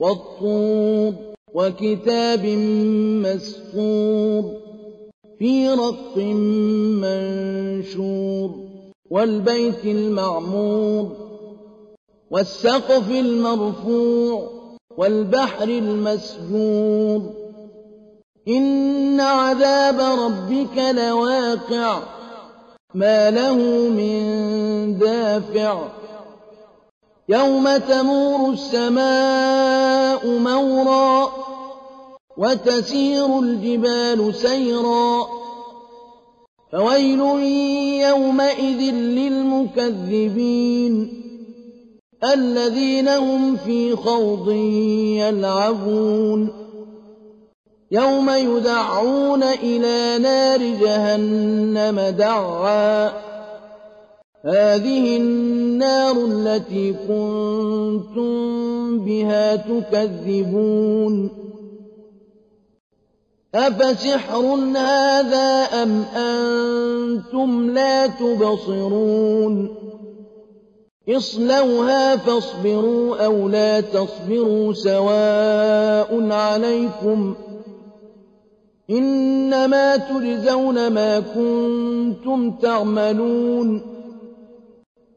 وَالطُّورِ وَكِتَابٍ مَّسْطُورٍ فِي رَقٍّ مَّنشُورٍ وَالْبَيْتِ الْمَعْمُورِ وَالسَّقْفِ الْمَرْفُوعِ وَالْبَحْرِ الْمَسْجُورِ إِنَّ عَذَابَ رَبِّكَ لَوَاقِعٌ مَا لَهُ مِن دَافِعٍ يَوْمَ تَمُورُ السَّمَاءُ مَوْرًا وَتَسِيرُ الْجِبَالُ سَيْرًا فَوَيْلٌ يَوْمَئِذٍ لِّلْمُكَذِّبِينَ الَّذِينَ هُمْ فِي خَوْضٍ يَلْعَبُونَ يَوْمَ يُدَعُّونَ إِلَىٰ نَارِ جَهَنَّمَ دَعًّا هَٰذِهِ النَّارُ الَّتِي كُنتُم بِهَا تُكَذِّبُونَ. أَفَسِحْرٌ هَٰذَا أَمْ أَنتُمْ لَا تُبْصِرُونَ؟ اصْلَوْهَا فَاصْبِرُوا أَوْ لَا تَصْبِرُوا سَوَاءٌ عَلَيْكُمْ ۖ. إِنَّمَا تُجْزَوْنَ مَا كُنتُمْ تَعْمَلُونَ.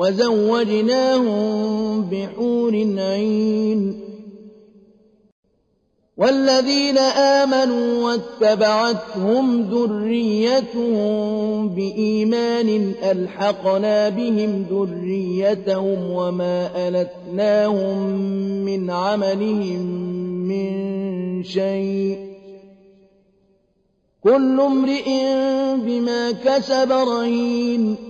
وَزَوَّجْنَاهُم بِحُورٍ عِينٍ. وَالَّذِينَ آمَنُوا وَاتَّبَعَتْهُمْ ذُرِّيَّتُهُم بِإِيمَانٍ أَلْحَقْنَا بِهِمْ ذُرِّيَّتَهُمْ وَمَا أَلَتْنَاهُم مِّنْ عَمَلِهِم مِّن شَيْءٍ ۚ. كُلُّ امْرِئٍ بِمَا كَسَبَ رَهِينٌ.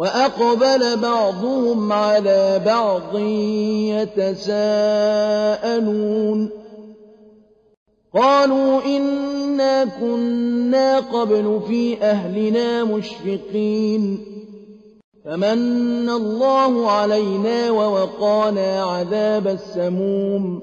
وَأَقْبَلَ بَعْضُهُمْ عَلَىٰ بَعْضٍ يَتَسَاءَلُونَ. قَالُوا إِنَّا كُنَّا قَبْلُ فِي أَهْلِنَا مُشْفِقِينَ. فَمَنَّ اللَّهُ عَلَيْنَا وَوَقَانَا عَذَابَ السَّمُومِ.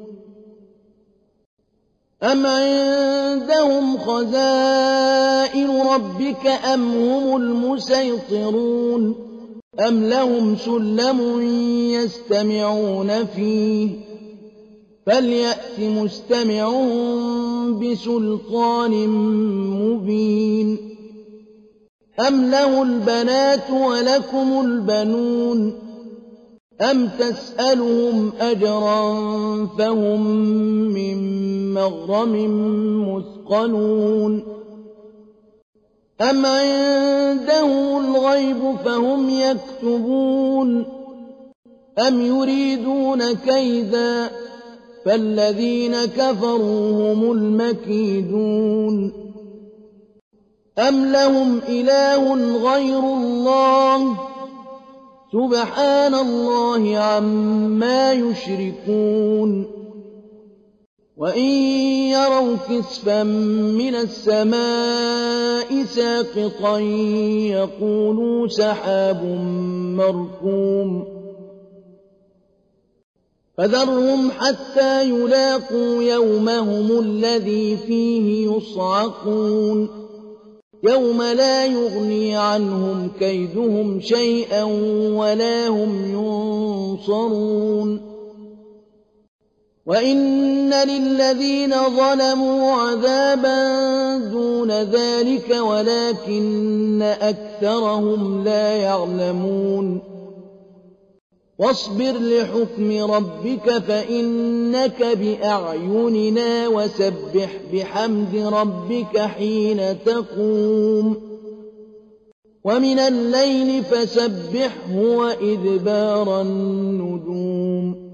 أَمْ عِندَهُمْ خَزَائِنُ رَبِّكَ أَمْ هُمُ الْمُصَيْطِرُونَ أَمْ لَهُمْ سُلَّمٌ يَسْتَمِعُونَ فِيهِ فَلْيَأْتِ مُسْتَمِعُهُم بِسُلْطَانٍ مُّبِينٍ أَمْ لَهُ الْبَنَاتُ وَلَكُمُ الْبَنُونَ أَمْ تَسْأَلُهُمْ أَجْرًا فَهُم مِّن مَّغْرَمٍ مُّثْقَلُونَ أَمْ عِندَهُمُ الْغَيْبُ فَهُمْ يَكْتُبُونَ أَمْ يُرِيدُونَ كَيْدًا فَالَّذِينَ كَفَرُوا هُمُ الْمَكِيدُونَ أَمْ لَهُمْ إِلَٰهٌ غَيْرُ اللَّهِ سُبْحَانَ اللَّهِ عَمَّا يُشْرِكُونَ. وَإِن يَرَوْا كِسْفًا مِّنَ السَّمَاءِ سَاقِطًا يَقُولُوا سَحَابٌ مَّرْكُومٌ فَذَرْهُمْ حَتَّىٰ يُلَاقُوا يَوْمَهُمُ الَّذِي فِيهِ يُصْعَقُونَ. يَوْمَ لَا يُغْنِي عَنْهُمْ كَيْدُهُمْ شَيْئًا وَلَا هُمْ يُنصَرُونَ وَإِنَّ لِلَّذِينَ ظَلَمُوا عَذَابًا دُونَ ذَٰلِكَ وَلَٰكِنَّ أَكْثَرَهُمْ لَا يَعْلَمُونَ وَاصْبِرْ لِحُكْمِ رَبِّكَ فَإِنَّكَ بِأَعْيُنِنَا وَسَبِّحْ بِحَمْدِ رَبِّكَ حِينَ تَقُومُ. وَمِنَ اللَّيْلِ فَسَبِّحْهُ وَإِدْبَارَ النُّجُومِ.